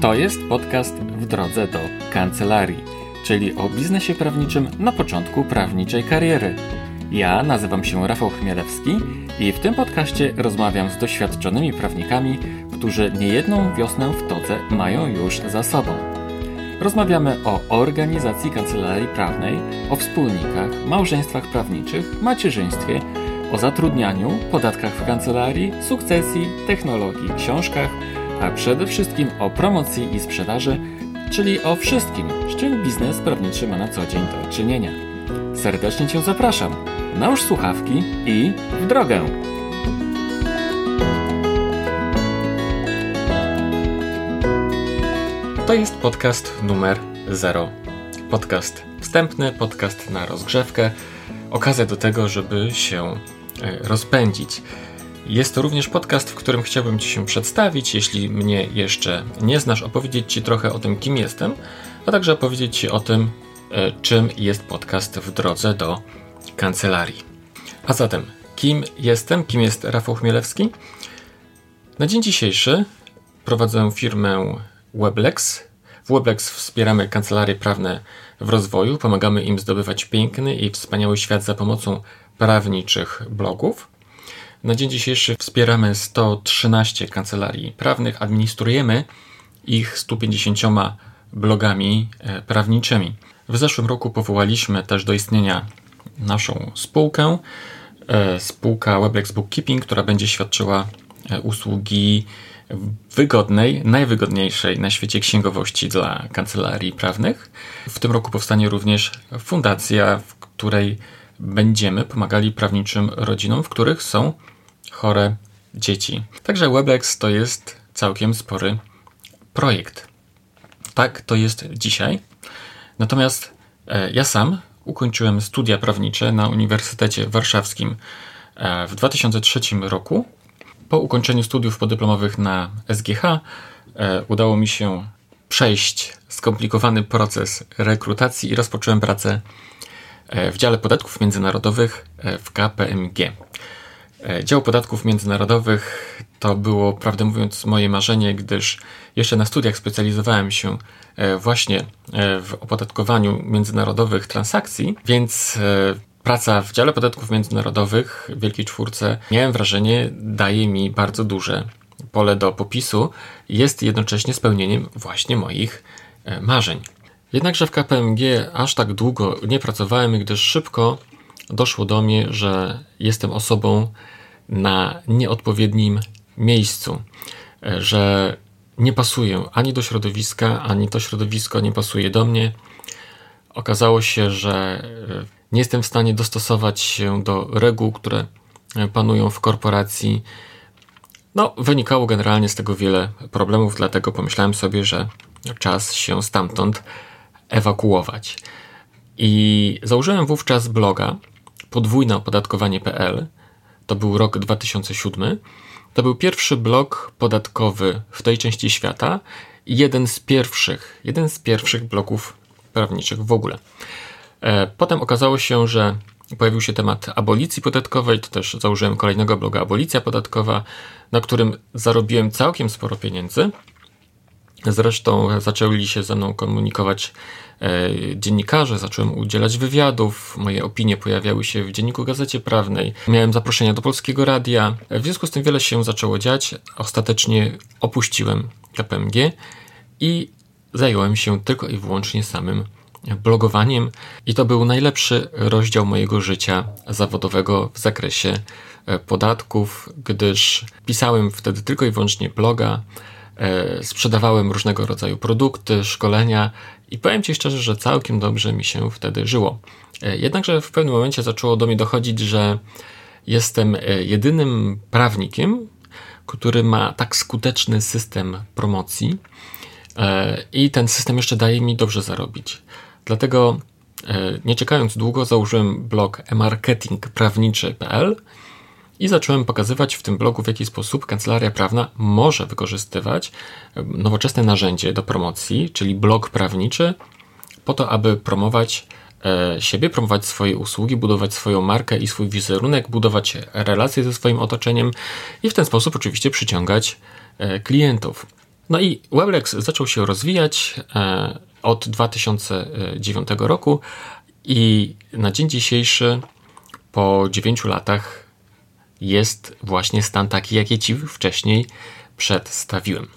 To jest podcast w drodze do kancelarii, czyli o biznesie prawniczym na początku prawniczej kariery. Ja nazywam się Rafał Chmielewski i w tym podcaście rozmawiam z doświadczonymi prawnikami, którzy niejedną wiosnę w todze mają już za sobą. Rozmawiamy o organizacji kancelarii prawnej, o wspólnikach, małżeństwach prawniczych, macierzyństwie, o zatrudnianiu, podatkach w kancelarii, sukcesji, technologii, książkach, a przede wszystkim o promocji i sprzedaży, czyli o wszystkim, z czym biznes prawniczy ma na co dzień do czynienia. Serdecznie Cię zapraszam. Nałóż słuchawki i w drogę! To jest podcast numer 0. Podcast wstępny, podcast na rozgrzewkę, okazja do tego, żeby się e, rozpędzić. Jest to również podcast, w którym chciałbym Ci się przedstawić, jeśli mnie jeszcze nie znasz, opowiedzieć Ci trochę o tym, kim jestem, a także opowiedzieć Ci o tym, e, czym jest podcast w drodze do kancelarii. A zatem, kim jestem? Kim jest Rafał Chmielewski? Na dzień dzisiejszy prowadzę firmę Weblex. W Weblex wspieramy kancelarie prawne w rozwoju, pomagamy im zdobywać piękny i wspaniały świat za pomocą prawniczych blogów. Na dzień dzisiejszy wspieramy 113 kancelarii prawnych, administrujemy ich 150 blogami e, prawniczymi. W zeszłym roku powołaliśmy też do istnienia naszą spółkę, e, spółka Weblex Bookkeeping, która będzie świadczyła e, usługi wygodnej, najwygodniejszej na świecie księgowości dla kancelarii prawnych. W tym roku powstanie również fundacja, w której będziemy pomagali prawniczym rodzinom, w których są chore dzieci. Także Webex to jest całkiem spory projekt. Tak to jest dzisiaj. Natomiast e, ja sam ukończyłem studia prawnicze na Uniwersytecie Warszawskim e, w 2003 roku. Po ukończeniu studiów podyplomowych na SGH e, udało mi się przejść skomplikowany proces rekrutacji i rozpocząłem pracę w dziale podatków międzynarodowych w KPMG. E, dział podatków międzynarodowych to było, prawdę mówiąc, moje marzenie, gdyż jeszcze na studiach specjalizowałem się e, właśnie e, w opodatkowaniu międzynarodowych transakcji, więc praca w dziale podatków międzynarodowych w Wielkiej Czwórce, miałem wrażenie, daje mi bardzo duże pole do popisu jest jednocześnie spełnieniem właśnie moich marzeń. Jednakże w KPMG aż tak długo nie pracowałem, gdyż szybko doszło do mnie, że jestem osobą na nieodpowiednim miejscu, że nie pasuję ani do środowiska, ani to środowisko nie pasuje do mnie. Okazało się, że e, nie jestem w stanie dostosować się do reguł, które panują w korporacji. No, wynikało generalnie z tego wiele problemów, dlatego pomyślałem sobie, że czas się stamtąd ewakuować. I założyłem wówczas bloga, podwójne opodatkowanie.pl. To był rok 2007. To był pierwszy blog podatkowy w tej części świata i jeden z pierwszych, jeden z pierwszych blogów prawniczych w ogóle. E, potem okazało się, że pojawił się temat abolicji podatkowej, to też założyłem kolejnego bloga Abolicja Podatkowa, na którym zarobiłem całkiem sporo pieniędzy. Zresztą zaczęli się ze mną komunikować e, dziennikarze, zacząłem udzielać wywiadów, moje opinie pojawiały się w dzienniku Gazecie Prawnej, miałem zaproszenia do polskiego radia. W związku z tym wiele się zaczęło dziać. Ostatecznie opuściłem KPMG i zająłem się tylko i wyłącznie samym blogowaniem i to był najlepszy rozdział mojego życia zawodowego w zakresie e, podatków, gdyż pisałem wtedy tylko i wyłącznie bloga, sprzedawałem różnego rodzaju produkty, szkolenia i powiem Ci szczerze, że całkiem dobrze mi się wtedy żyło. E, jednakże w pewnym momencie zaczęło do mnie dochodzić, że jestem e, jedynym prawnikiem, który ma tak skuteczny system promocji i ten system jeszcze daje mi dobrze zarobić. Dlatego nie czekając długo założyłem blog emarketingprawniczy.pl i zacząłem pokazywać w tym blogu, w jaki sposób kancelaria prawna może wykorzystywać nowoczesne narzędzie do promocji, czyli blog prawniczy, po to, aby promować e, siebie, promować swoje usługi, budować swoją markę i swój wizerunek, budować relacje ze swoim otoczeniem i w ten sposób oczywiście przyciągać e, klientów. No i Weblex zaczął się rozwijać e, od 2009 roku i na dzień dzisiejszy, po 9 latach, jest właśnie stan taki, jaki Ci wcześniej przedstawiłem.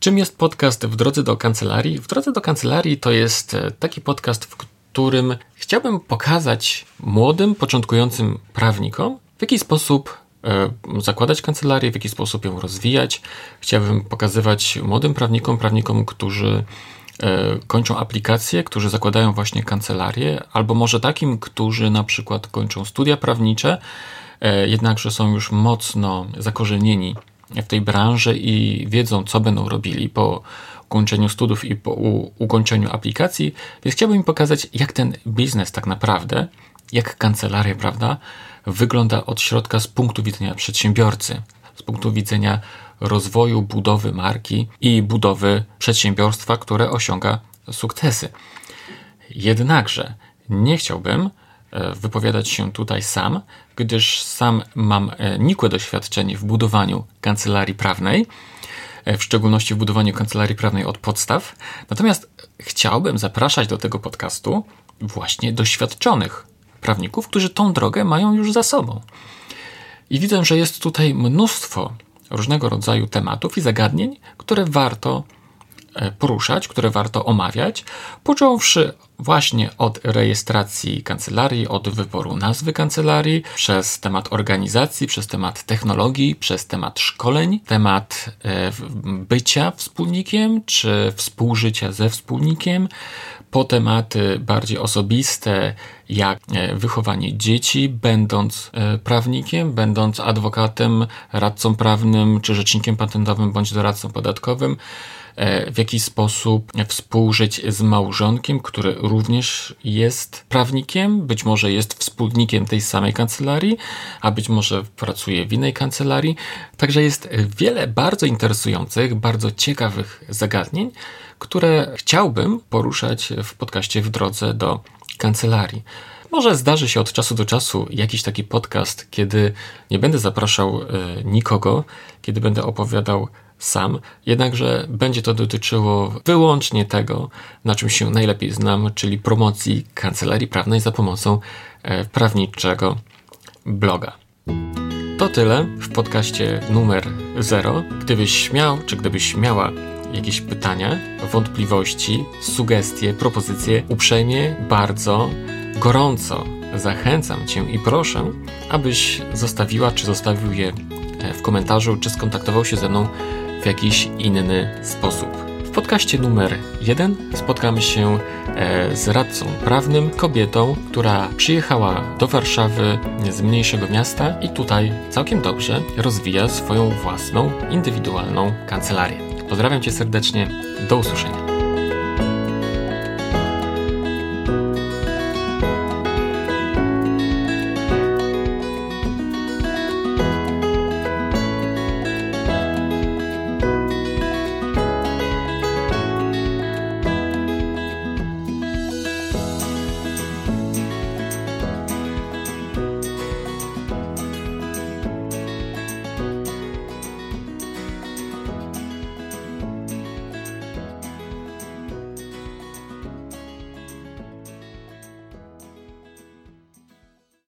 Czym jest podcast w drodze do kancelarii? W drodze do kancelarii to jest e, taki podcast, w którym chciałbym pokazać młodym, początkującym prawnikom, w jaki sposób e, zakładać kancelarię, w jaki sposób ją rozwijać. Chciałbym pokazywać młodym prawnikom, prawnikom, którzy kończą aplikacje, którzy zakładają właśnie kancelarię, albo może takim, którzy na przykład kończą studia prawnicze, jednakże są już mocno zakorzenieni w tej branży i wiedzą, co będą robili po ukończeniu studiów i po ukończeniu aplikacji, więc chciałbym im pokazać, jak ten biznes tak naprawdę, jak kancelaria, prawda, wygląda od środka z punktu widzenia przedsiębiorcy, z punktu widzenia rozwoju, budowy marki i budowy przedsiębiorstwa, które osiąga sukcesy. Jednakże nie chciałbym, E, wypowiadać się tutaj sam, gdyż sam mam e, nikłe doświadczenie w budowaniu kancelarii prawnej, e, w szczególności w budowaniu kancelarii prawnej od podstaw. Natomiast chciałbym zapraszać do tego podcastu właśnie doświadczonych prawników, którzy tą drogę mają już za sobą. I widzę, że jest tutaj mnóstwo różnego rodzaju tematów i zagadnień, które warto E, poruszać, które warto omawiać, począwszy właśnie od rejestracji kancelarii, od wyboru nazwy kancelarii, przez temat organizacji, przez temat technologii, przez temat szkoleń, temat e, bycia wspólnikiem czy współżycia ze wspólnikiem, po tematy bardziej osobiste, jak e, wychowanie dzieci, będąc prawnikiem, będąc adwokatem, radcą prawnym czy rzecznikiem patentowym bądź doradcą podatkowym. E, w jaki sposób współżyć z małżonkiem, który również jest prawnikiem, być może jest wspólnikiem tej samej kancelarii, a być może pracuje w innej kancelarii. Także jest wiele bardzo interesujących, bardzo ciekawych zagadnień, które chciałbym poruszać w podcaście w drodze do kancelarii. Może zdarzy się od czasu do czasu jakiś taki podcast, kiedy nie będę zapraszał e, nikogo, kiedy będę opowiadał sam, jednakże będzie to dotyczyło wyłącznie tego, na czym się najlepiej znam, czyli promocji kancelarii prawnej za pomocą e, prawniczego bloga. To tyle w podcaście numer 0. Gdybyś śmiał, czy gdybyś miała jakieś pytania, wątpliwości, sugestie, propozycje, uprzejmie, bardzo, gorąco zachęcam Cię i proszę, abyś zostawiła, czy zostawił je e, w komentarzu, czy skontaktował się ze mną w jakiś inny sposób. W podcaście numer jeden spotkamy się e, z radcą prawnym, kobietą, która przyjechała do Warszawy z mniejszego miasta i tutaj całkiem dobrze rozwija swoją własną, indywidualną kancelarię. Pozdrawiam Cię serdecznie, do usłyszenia.